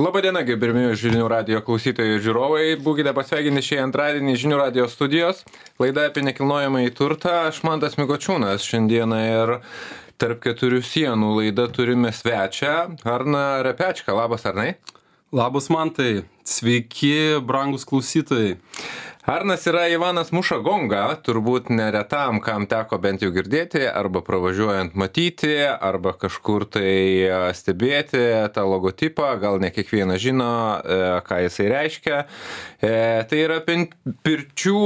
Labadiena, gerbėmi žinių radio klausytojai ir žiūrovai. Būkite pasveikinti šį antradienį žinių radio studijos. Laida apie nekilnojamą į turtą. Aš Mantas Mikočiūnas šiandieną ir tarp keturių sienų laida turime svečią. Arna Repečka. Labas, Arnai. Labas, Mantai. Sveiki, brangus klausytojai. Arnas yra Ivanas Muša Gonga, turbūt neretam, kam teko bent jau girdėti, arba pravažiuojant matyti, arba kažkur tai e, stebėti tą logotipą, gal ne kiekvienas žino, e, ką jisai reiškia. E, tai yra pirčių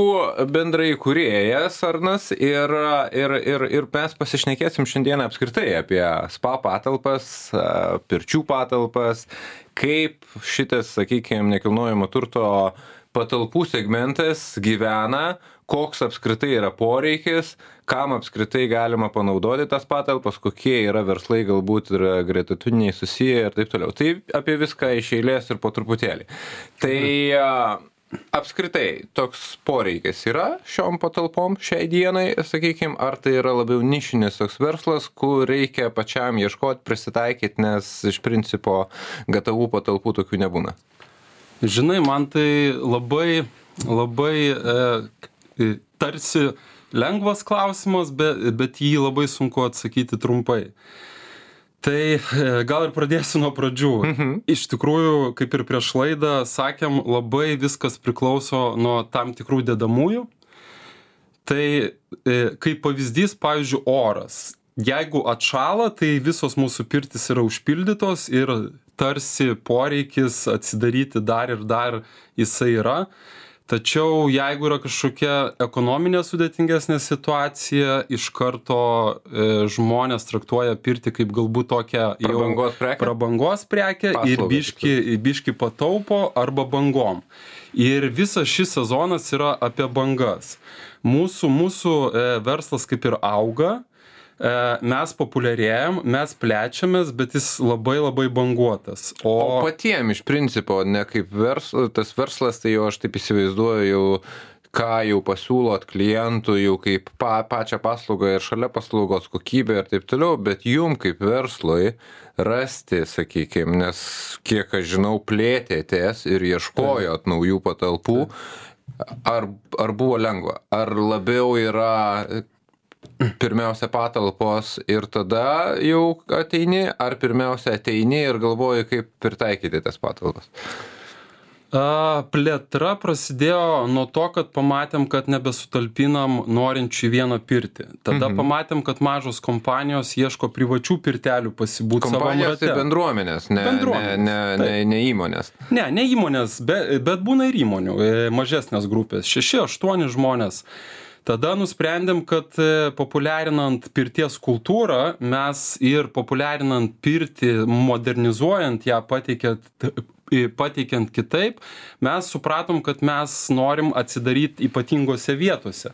bendrai kuriejas Arnas ir, ir, ir, ir mes pasišnekėsim šiandieną apskritai apie spa patalpas, pirčių patalpas, kaip šitas, sakykime, nekilnojamo turto patalpų segmentas gyvena, koks apskritai yra poreikis, kam apskritai galima panaudoti tas patalpas, kokie yra verslai galbūt ir gretutiniai susiję ir taip toliau. Tai apie viską iš eilės ir po truputėlį. Tai apskritai toks poreikis yra šiom patalpom šiai dienai, sakykime, ar tai yra labiau nišinis toks verslas, kur reikia pačiam ieškoti, prisitaikyti, nes iš principo gatavų patalpų tokių nebūna. Žinai, man tai labai, labai e, tarsi lengvas klausimas, bet, bet jį labai sunku atsakyti trumpai. Tai e, gal ir pradėsiu nuo pradžių. Mhm. Iš tikrųjų, kaip ir prieš laidą sakėm, labai viskas priklauso nuo tam tikrų dedamųjų. Tai e, kaip pavyzdys, pavyzdžiui, oras. Jeigu atšala, tai visos mūsų pirtis yra užpildytos ir tarsi poreikis atsidaryti dar ir dar jisai yra. Tačiau jeigu yra kažkokia ekonominė sudėtingesnė situacija, iš karto e, žmonės traktuoja pirti kaip galbūt tokią prabangos prekę, prabangos prekę ir biški, biški pataupo arba bangom. Ir visas šis sezonas yra apie bangas. Mūsų, mūsų e, verslas kaip ir auga, mes populiarėjam, mes plečiamės, bet jis labai labai banguotas. O, o patiem iš principo, ne kaip vers, tas verslas, tai jau aš taip įsivaizduoju, jau ką jau pasiūlot klientui, jau kaip pa, pačią paslaugą ir šalia paslaugos kokybę ir taip toliau, bet jum kaip verslui rasti, sakykime, nes kiek aš žinau, plėtėtės ir ieškojot naujų patalpų. Ar, ar buvo lengva? Ar labiau yra pirmiausia patalpos ir tada jau ateini, ar pirmiausia ateini ir galvoji, kaip pritaikyti tas patalpas? Plėtra prasidėjo nuo to, kad pamatėm, kad nebesutalpinam norinčių vieną pirtį. Tada mhm. pamatėm, kad mažos kompanijos ieško privačių pirtelių pasibūti savo rate. Tai bendruomenės, ne, bendruomenės. Ne, ne, ne, ne įmonės. Ne, ne įmonės, bet, bet būna ir įmonių, e, mažesnės grupės, šeši, aštuoni žmonės tada nusprendėm kad e, populiarinant pirties kultūrą mes ir populiarinant pirtį modernizuojant ją pateikiant pateikiant kitaip mes supratom kad mes norim atsidaryt ypatingose vietose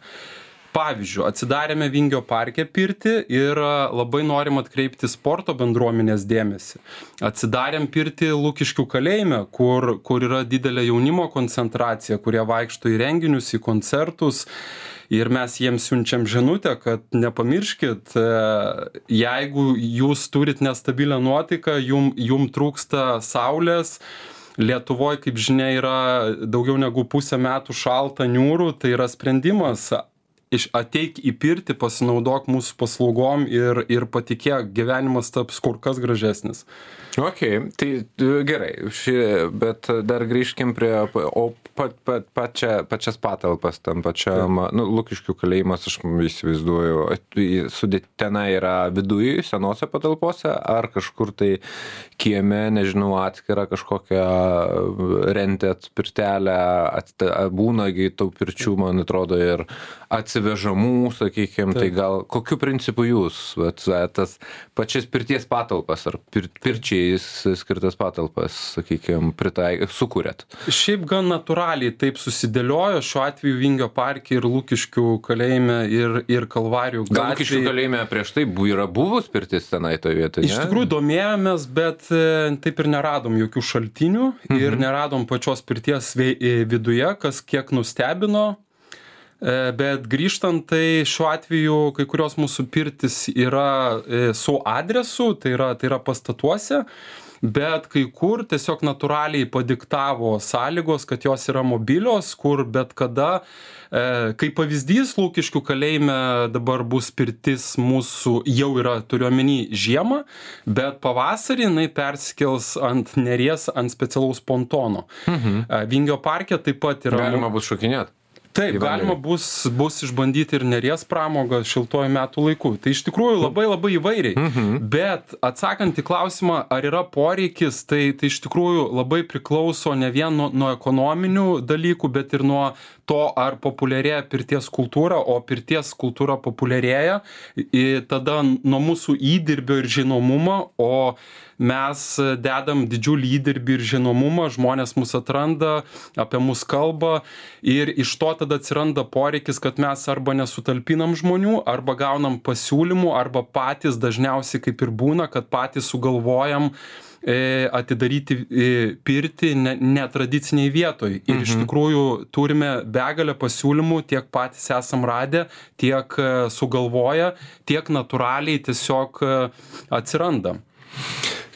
pavyzdžiu atsidarėme vingio parke pirtį ir labai norim atkreipti sporto bendruomenės dėmesį. Atsidarėm pirtį lukiškių kalėjime kur kur yra didelė jaunimo koncentracija kurie vaikšto į renginius į koncertus. Ir mes jiems siunčiam žinutę kad nepamirškit e, jeigu jūs turit nestabilią nuotaiką jum jum trūksta saulės. Lietuvoj kaip žinia yra daugiau negu pusę metų šalta niūru tai yra sprendimas iš ateik į pirtį pasinaudok mūsų paslaugom ir ir patikėk gyvenimas taps kur kas gražesnis okei tai gerai ši bet dar grįžkim prie o pat, pat, pačia, pačias patalpas tam pačiam, Taip. nu, Lukiškių kalėjimas, aš įsivaizduoju, sudėt tenai yra viduje, senose patalpose, ar kažkur tai kieme, nežinau, atskira kažkokią rentėt pirtelę, at, būnagi tų pirčių, man atrodo, ir atsivežamų, sakykime, tai gal kokiu principu jūs, vat, tas pačias pirties patalpas ar pir, pirčiai skirtas patalpas, sakykime, pritaik, sukūrėt? Šiaip gan natūraliai taip susidėliojo šiuo atveju Vingio parke ir Lukiškių kalėjime ir, ir Kalvarijų gatvėje. Gal Lukiškių kalėjime prieš tai yra buvus pirtis tenai toje vietoje? Iš tikrųjų domėjomės, bet e, taip ir neradom jokių šaltinių mhm. ir neradom pačios pirties e, viduje, kas kiek nustebino. E, bet grįžtant, tai šiuo atveju kai kurios mūsų pirtis yra su adresu, tai yra, tai yra pastatuose bet kai kur tiesiog natūraliai padiktavo sąlygos kad jos yra mobilios kur bet kada e, kaip pavyzdys lukiškių kalėjime dabar bus pirtis mūsų jau yra turiu omeny žiemą bet pavasarį jinai persikels ant neries ant specialaus pontono mhm. vingio parke taip pat yra galima bus šokinėt taip galima bus bus išbandyti ir neries pramogą šiltuoju metų laiku. Tai iš tikrųjų labai labai įvairiai. Mhm. bet atsakant į klausimą ar yra poreikis tai tai iš tikrųjų labai priklauso ne vien nuo nuo ekonominių dalykų bet ir nuo to ar populiarėja pirties kultūra o pirties kultūra populiarėja i tada nuo mūsų įdirbio ir žinomumo o mes dedam didžiulį įdirbį ir žinomumą žmonės mus atranda apie mus kalba ir iš to tada atsiranda poreikis kad mes arba nesutalpinam žmonių arba gaunam pasiūlymų arba patys dažniausiai kaip ir būna kad patys sugalvojam e, atidaryti e, pirtį ne netradicinėj vietoj. Ir iš tikrųjų turime begalę pasiūlymų tiek patys esam radę tiek e, sugalvoję tiek natūraliai tiesiog atsiranda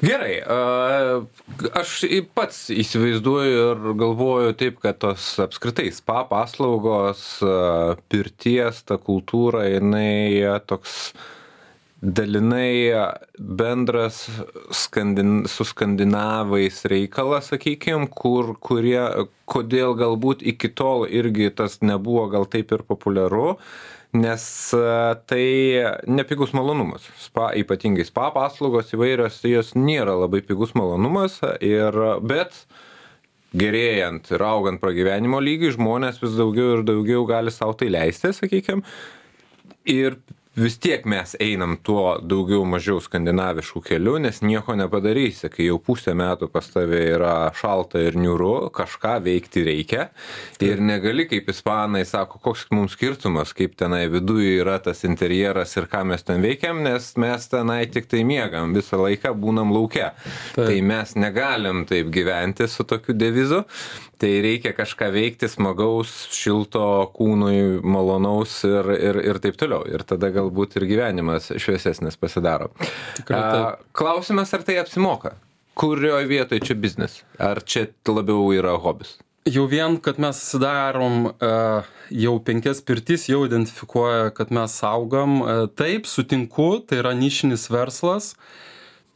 Gerai, aš pats įsivaizduoju ir galvoju taip, kad tos apskritai spa paslaugos, pirties, ta kultūra, jinai toks dalinai bendras skandin, su skandinavais reikalas, sakykime, kur, kurie, kodėl galbūt iki tol irgi tas nebuvo gal taip ir populiaru, nes a, tai nepigus malonumas. Spa, ypatingai spa paslaugos įvairios, jos nėra labai pigus malonumas, ir, bet gerėjant ir augant pragyvenimo lygiui, žmonės vis daugiau ir daugiau gali savo tai leisti, sakykime. Ir vis tiek mes einam tuo daugiau mažiau skandinavišku keliu, nes nieko nepadarysi, kai jau pusę metų pas tave yra šalta ir niūru, kažką veikti reikia. Ir negali, kaip ispanai sako, koks mums skirtumas, kaip tenai viduje yra tas interjeras ir ką mes ten veikiam, nes mes tenai tik tai miegam, visą laiką būnam laukia. Taip. Tai mes negalim taip gyventi su tokiu devizu. Tai reikia kažką veikti smagaus, šilto kūnui, malonaus ir, ir, ir taip toliau. Ir tada galbūt ir gyvenimas šviesesnis pasidaro. Tikrai taip. Klausimas, ar tai apsimoka? Kurioje vietoje čia biznis? Ar čia labiau yra hobis? Jau vien, kad mes darom uh, jau penkias pirtis, jau identifikuoja, kad mes augam. Uh, taip, sutinku, tai yra nišinis verslas,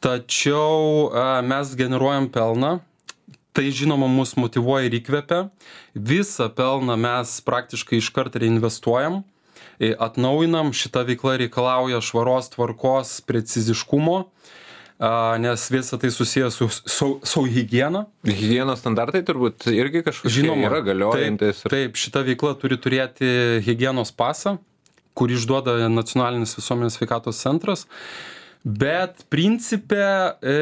tačiau uh, mes generuojam pelną. Tai žinoma mus motivuoja ir įkvepia. Visą pelną mes praktiškai iškart reinvestuojam, e, atnaujinam, šita veikla reikalauja švaros tvarkos, preciziškumo, nes visa tai susijęs su, su, su hygiena. Hygienos standartai turbūt irgi kažkokie Žinoma, yra galiojantis. Taip, taip, šita veikla turi turėti hygienos pasą, kurį išduoda Nacionalinis visuomenės sveikatos centras. Bet principė, e,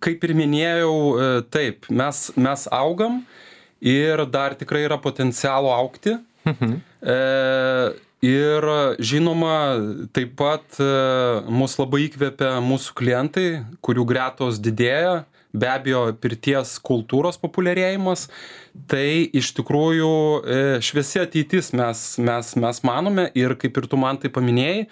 kaip ir minėjau, e, taip, mes, mes augam ir dar tikrai yra potencialo aukti. E, ir žinoma, taip pat e, mus labai įkvepia mūsų klientai, kurių gretos didėja, be abejo, pirties kultūros populiarėjimas. Tai iš tikrųjų e, šviesi ateitis mes, mes, mes manome ir kaip ir tu man tai paminėjai,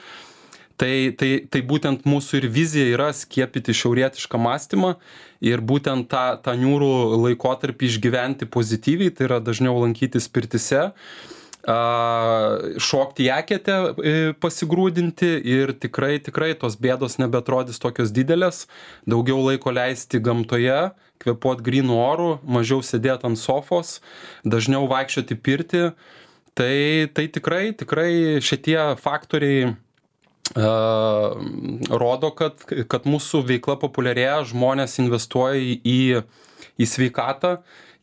tai tai tai būtent mūsų ir vizija yra skiepyti šiaurietišką mąstymą ir būtent tą tą niūrų laikotarpį išgyventi pozityviai tai yra dažniau lankytis pirtyse. a šokti į eketę e, pasigrūdinti ir tikrai tikrai tos bėdos nebeatrodys tokios didelės. Daugiau laiko leisti gamtoje kvėpuot grynu oru mažiau sėdėt ant sofos dažniau vaikščiot į pirtį. Tai tai tikrai tikrai šitie faktoriai a, rodo, kad, kad mūsų veikla populiarėja, žmonės investuoja į, į sveikatą,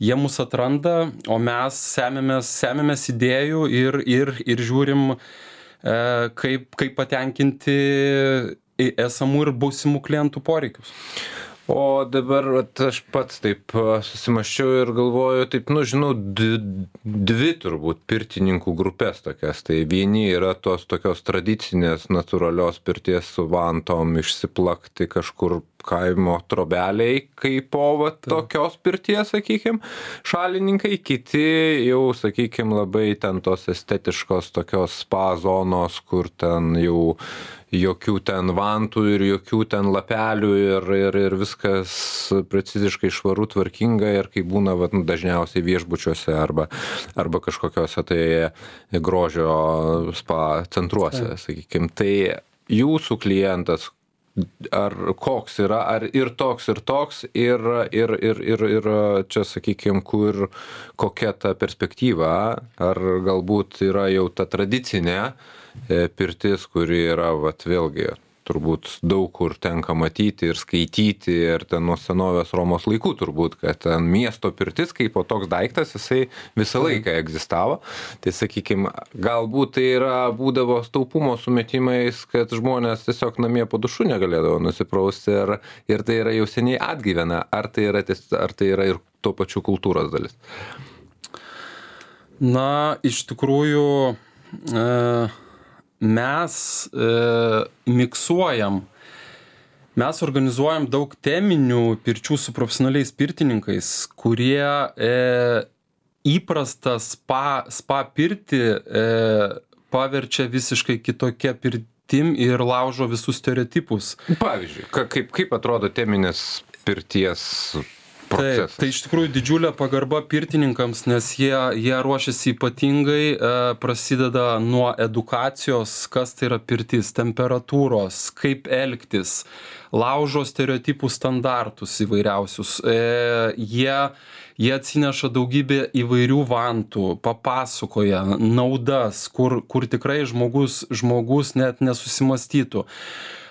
jie mus atranda, o mes semėmės, semėmės idėjų ir, ir, ir žiūrim, e, kaip, kaip patenkinti esamų ir būsimų klientų poreikius. O dabar vat, aš pats taip susimaščiau ir galvoju, taip, nu, žinau, dvi, turbūt pirtininkų grupės tokias. Tai vieni yra tos tokios tradicinės natūralios pirties su vantom išsiplakti kažkur kaimo trobeliai, kaip po va, tokios pirties, sakykime, šalininkai, kiti jau, sakykime, labai ten tos estetiškos tokios spa zonos, kur ten jau jokių ten vantų ir jokių ten lapelių ir ir ir viskas preciziškai švaru tvarkinga ir kaip būna vat nu dažniausiai viešbučiuose arba arba kažkokiuose tai grožio spa centruose sakykim. Tai jūsų klientas ar koks yra ar ir toks ir toks ir ir ir ir ir čia sakykim kur kokia ta perspektyva ar galbūt yra jau ta tradicinė e, pirtis kuri yra vat vėlgi turbūt daug kur tenka matyti ir skaityti ir ten nuo senovės romos laikų turbūt kad ten miesto pirtis kaipo toks daiktas jisai visą laiką egzistavo. Tai sakykim galbūt tai yra būdavo taupumo sumetimais kad žmonės tiesiog namie po dušu negalėdavo nusiprausti ir ir tai yra jau seniai atgyvena. Ar tai yra ties ar tai yra ir tuo pačiu kultūros dalis? Na iš tikrųjų e mes e, miksuojam mes organizuojam daug teminių pirčių su profesionaliais pirtininkais kurie e, įprastą spa spa pirtį e, paverčia visiškai kitokia pirtim ir laužo visus stereotipus. Pavyzdžiui ka kaip kaip atrodo teminės pirties Taip, tai iš tikrųjų didžiulė pagarba pirtininkams, nes jie, jie ruošiasi ypatingai, e, prasideda nuo edukacijos, kas tai yra pirtis, temperatūros, kaip elgtis, laužo stereotipų standartus įvairiausius. E, jie, jie atsineša daugybę įvairių vantų, papasakoja naudas, kur, kur tikrai žmogus, žmogus net nesusimastytų.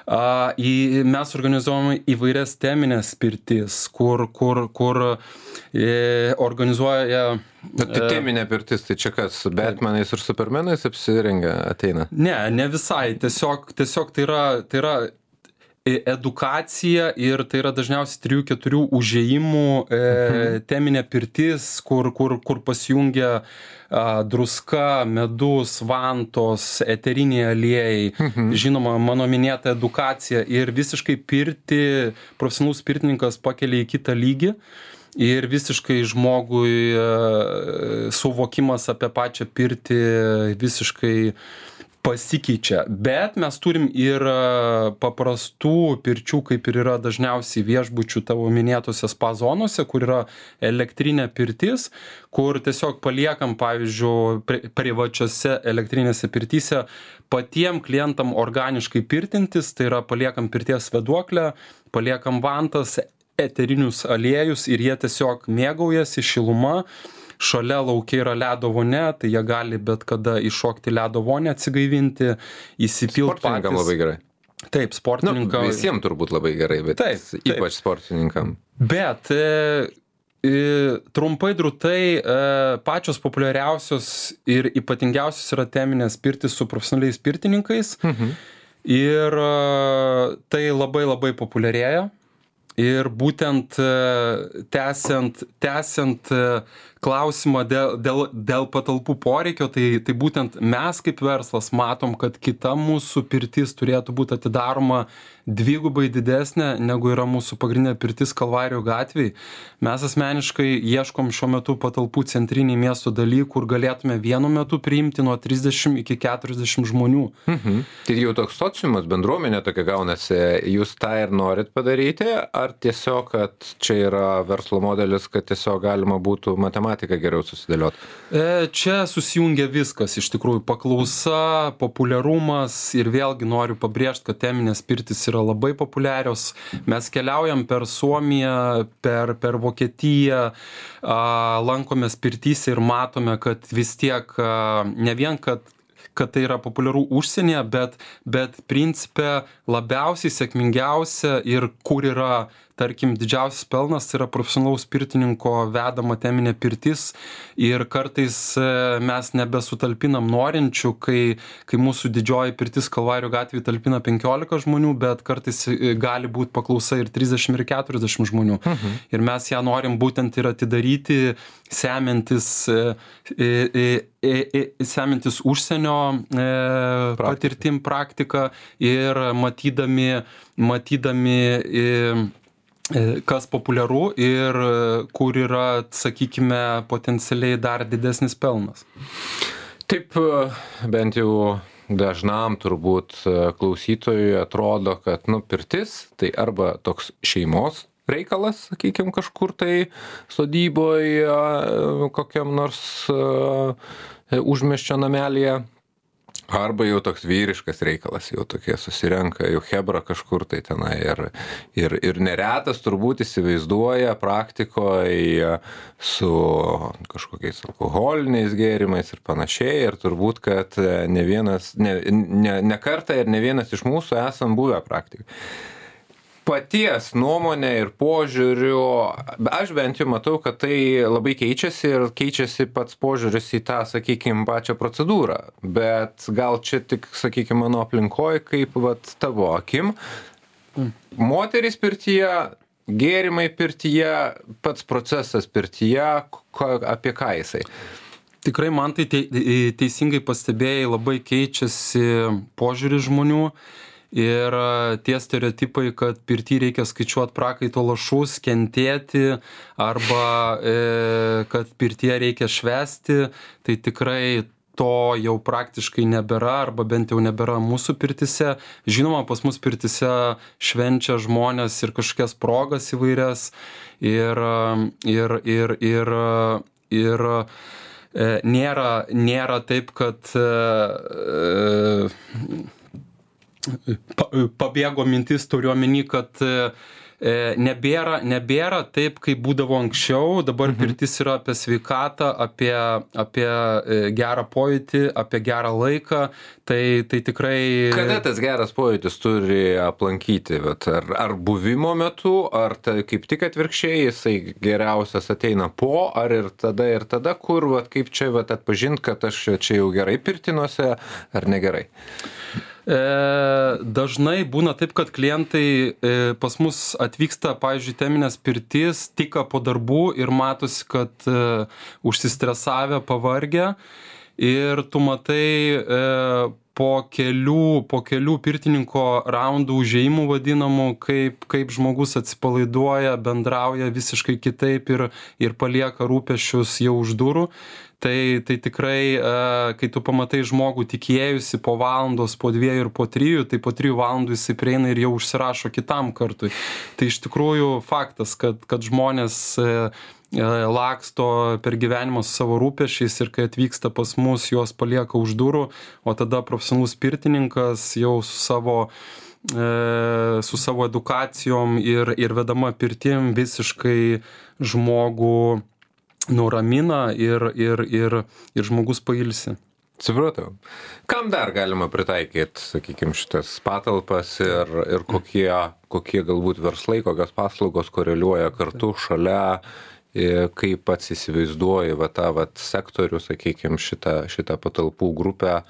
A, į, mes organizuojame įvairias teminės pirtis, kur, kur, kur e, organizuoja. Bet tai teminė pirtis, tai čia kas, Batmanais ir Supermanais apsirengia ateina? Ne, ne visai, tiesiog, tiesiog tai yra, tai yra edukacija ir tai yra dažniausiai trijų keturių užėjimų e, mhm. teminė pirtis, kur, kur, kur pasijungia a, druska, medus, vantos, eteriniai aliejai, mhm. žinoma, mano minėta edukacija ir visiškai pirti, profesionalus pirtininkas pakelia į kitą lygį. Ir visiškai žmogui suvokimas apie pačią pirtį visiškai pasikeičia. Bet mes turim ir paprastų pirčių kaip ir yra dažniausiai viešbučių tavo minėtose spa zonose kur yra elektrinė pirtis kur tiesiog paliekam pavyzdžiui pri privačiose elektrinėse pirtyse patiem klientam organiškai pirtintis tai yra paliekam pirties vėduoklę paliekam vantas eterinius aliejus ir jie tiesiog mėgaujasi šiluma šalia lauke yra ledo vonia tai jie gali bet kada įšokt į ledo vonią atsigaivinti įsipilt patys. labai gerai. Taip sportininkam. Nu, visiems turbūt labai gerai bet taip, taip. ypač sportininkam. Bet e, e, trumpai drūtai e, pačios populiariausios ir ypatingiausios yra teminės pirtys su profesionaliais pirtininkais. Mhm. ir e, tai labai labai populiarėja. Ir būtent tęsiant tęsiant klausimą dėl dėl dėl patalpų poreikio tai tai būtent mes kaip verslas matom kad kita mūsų pirtis turėtų būt atidaroma dvigubai didesnė negu yra mūsų pagrindinė pirtis kalvarijų gatvėj. Mes asmeniškai ieškom šiuo metu patalpų centrinėj miesto daly kur galėtume vienu metu priimti nuo trisdešim iki keturiasdešim žmonių. Mhm. Tai jau toks sociumas bendruomenė tokia gaunasi. Jūs tą ir norit padaryti ar tiesiog kad čia yra verslo modelis kad tiesiog galima būtų matematiką geriau susidėliot? E čia susijungia viskas iš tikrųjų paklausa populiarumas ir vėlgi noriu pabrėžt kad teminės pirtys yra labai populiarios. Mes keliaujam per suomiją per per vokietiją lankomės pirtyse ir matome kad vis tiek ne vien kad kad tai yra populiaru užsienyje bet bet principe labiausiai sėkmingiausia ir kur yra tarkim didžiausias pelnas yra profesionalaus pirtininko vedama teminė pirtis ir kartais e, mes nebesutalpinam norinčių kai kai mūsų didžioji pirtis kalvarijų gatvėj talpina penkiolika žmonių bet kartais e, gali būt paklausa ir trisdešim ir keturiasdešim žmonių mhm. ir mes ją norim būtent ir atidaryti semiantis e, semiantis užsienio patirtim praktika ir matydami matydami kas populiaru ir e, kur yra, sakykime, potencialiai dar didesnis pelnas. Taip, e, bent jau dažnam turbūt klausytojui atrodo, kad, nu, pirtis tai arba toks šeimos reikalas, sakykime, kažkur tai sodyboje, kokiam nors užmieščio namelėje, arba jau toks vyriškas reikalas, jau tokie susirenka, jau hebra kažkur tai tenai. Ir, ir, ir neretas turbūt įsivaizduoja praktikoje su kažkokiais alkoholiniais gėrimais ir panašiai. Ir turbūt, kad ne vienas, ne, ne, ne kartą ir ne vienas iš mūsų esam buvę praktikai paties nuomone ir požiūriu aš bent jau matau kad tai labai keičiasi ir keičiasi pats požiūris į tą sakykim pačią procedūrą. Bet gal čia tik sakykim mano aplinkoj kaip vat tavo akim. Moterys pirtyje gėrimai pirtyje pats procesas pirtyje ką apie ką jisai? Tikrai man tai teisingai pastebėjai, labai keičiasi požiūris žmonių ir tie stereotipai kad pirty reikia skaičiuot prakaito lašus kentėti arba e, kad pirtyje reikia švęsti tai tikrai to jau praktiškai nebėra arba bent jau nebėra mūsų pirtyse. Žinoma pas mus pirtyse švenčia žmonės ir kažkokias progas įvairias. Ir ir ir ir ir e, nėra nėra taip kad e, pa, pabėgo mintis, turiu omeny, kad e, e, nebėra, nebėra taip, kaip būdavo anksčiau, dabar mhm. pirtis yra apie sveikatą, apie, apie e, gerą pojūtį, apie gerą laiką, tai, tai tikrai... Kada tas geras pojūtis turi aplankyti, bet ar, ar buvimo metu, ar tai kaip tik atvirkščiai jisai geriausias ateina po, ar ir tada ir tada, kur, vat, kaip čia vat, atpažinti, kad aš čia jau gerai pirtinuose, ar negerai? E, dažnai būna taip, kad klientai e, pas mus atvyksta, pavyzdžiui, teminės pirtis, tik po darbų ir matosi, kad e, užsistresavę, pavargę. Ir tu matai po kelių, po kelių pirtininko raundų užėjimų vadinamų, kaip, kaip žmogus atsipalaiduoja, bendrauja visiškai kitaip ir, ir palieka rūpešius jau už durų tai tai tikrai e, kai tu pamatai žmogų tikėjusi po valandos, po dviejų ir po trijų, tai po trijų valandų jisai prieina ir jau užsirašo kitam kartui. Tai iš tikrųjų faktas, kad, kad žmonės e, laksto per gyvenimą su savo rūpešiais ir kai atvyksta pas mus, juos palieka už durų, o tada profesionalus pirtininkas jau su savo su savo edukacijom ir, ir vedama pirtim visiškai žmogų nuramina ir, ir, ir, ir žmogus pailsi. Supratau. Kam dar galima pritaikyti, sakykime, šitas patalpas ir, ir kokie, kokie galbūt verslai, kokios paslaugos koreliuoja kartu šalia, kaip pats įsivaizduoji va, tą va, sektorių, sakykime, šitą, šitą patalpų grupę,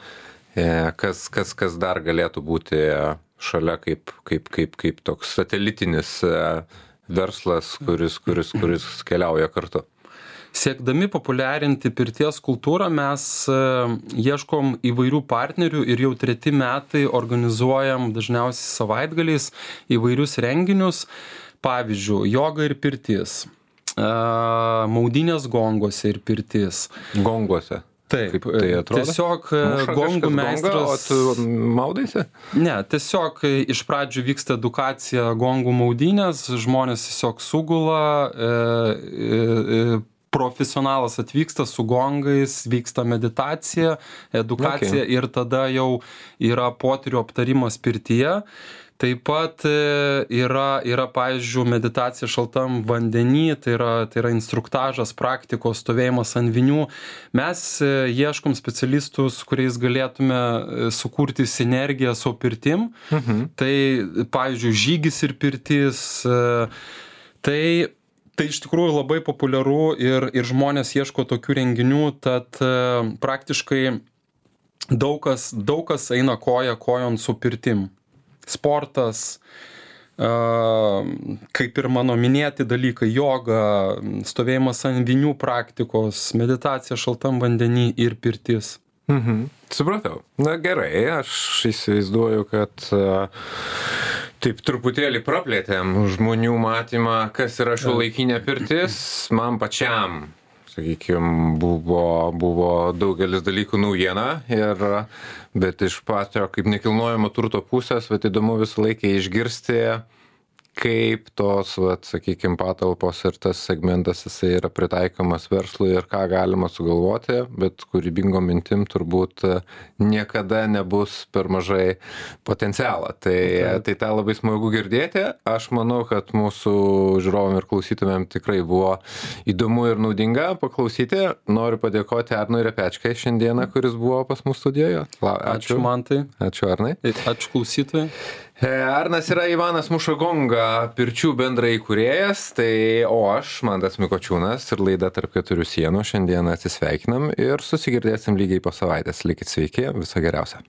kas, kas, kas dar galėtų būti šalia kaip, kaip, kaip, kaip toks satelitinis verslas, kuris, kuris, kuris keliauja kartu? Siekdami populiarinti pirties kultūrą mes e, ieškom įvairių partnerių ir jau treti metai organizuojam dažniausiai savaitgaliais įvairius renginius. Pavyzdžiui joga ir pirtis e, maudynės gongose ir pirtis gonguose Taip, kaip tai atrodo. Tiesiog e, Muša gongų meistras. Gongą, o tu maudaisi? Ne, tiesiog iš pradžių vyksta edukacija gongų maudynės, žmonės tiesiog sugula, e, e, profesionalas atvyksta su gongais, vyksta meditacija, edukacija okay. ir tada jau yra potyrių aptarimas pirtyje. Taip pat e, yra, yra pavyzdžiui, meditacija šaltam vandenį, tai yra, tai yra instruktažas, praktikos, stovėjimas ant vinių. Mes e, ieškom specialistus, kuriais galėtume e, sukurti sinergiją su pirtim. Mhm. Tai, pavyzdžiui, žygis ir pirtis. Tai tai iš tikrųjų labai populiaru ir ir žmonės ieško tokių renginių tad praktiškai daug kas daug kas eina koja kojon su pirtim sportas kaip ir mano minėti dalykai joga stovėjimas ant vinių praktikos meditacija šaltam vandeny ir pirtis. Mhm. Supratau. Na gerai aš įsivaizduoju kad taip truputėlį praplėtėm žmonių matymą kas yra šiuolaikinė pirtis. Man pačiam sakykim buvo buvo daugelis dalykų naujiena ir bet iš patio kaip nekilnojamo turto pusės vat įdomu visą laiką išgirsti kaip tos vat sakykim patalpos ir tas segmentas jisai yra pritaikomas verslui ir ką galima sugalvoti bet kūrybingom mintim turbūt niekada nebus per mažai potencialo. Tai tai tą labai smagu girdėti. Aš manau kad mūsų žiūrovam ir klausytojam tikrai buvo įdomu ir naudinga paklausyti. Noriu padėkoti arnui repečkai šiandieną kuris buvo pas mus studijoje. Ačiū mantai. Ačiū arnai. Ačiū klausytojai. E, Arnas yra Ivanas Mušagonga, pirčių bendrai įkūrėjas, tai o aš, Mandas Mikočiūnas ir laida tarp keturių sienų šiandien atsisveikinam ir susigirdėsim lygiai po savaitės. Likit sveiki, viso geriausio.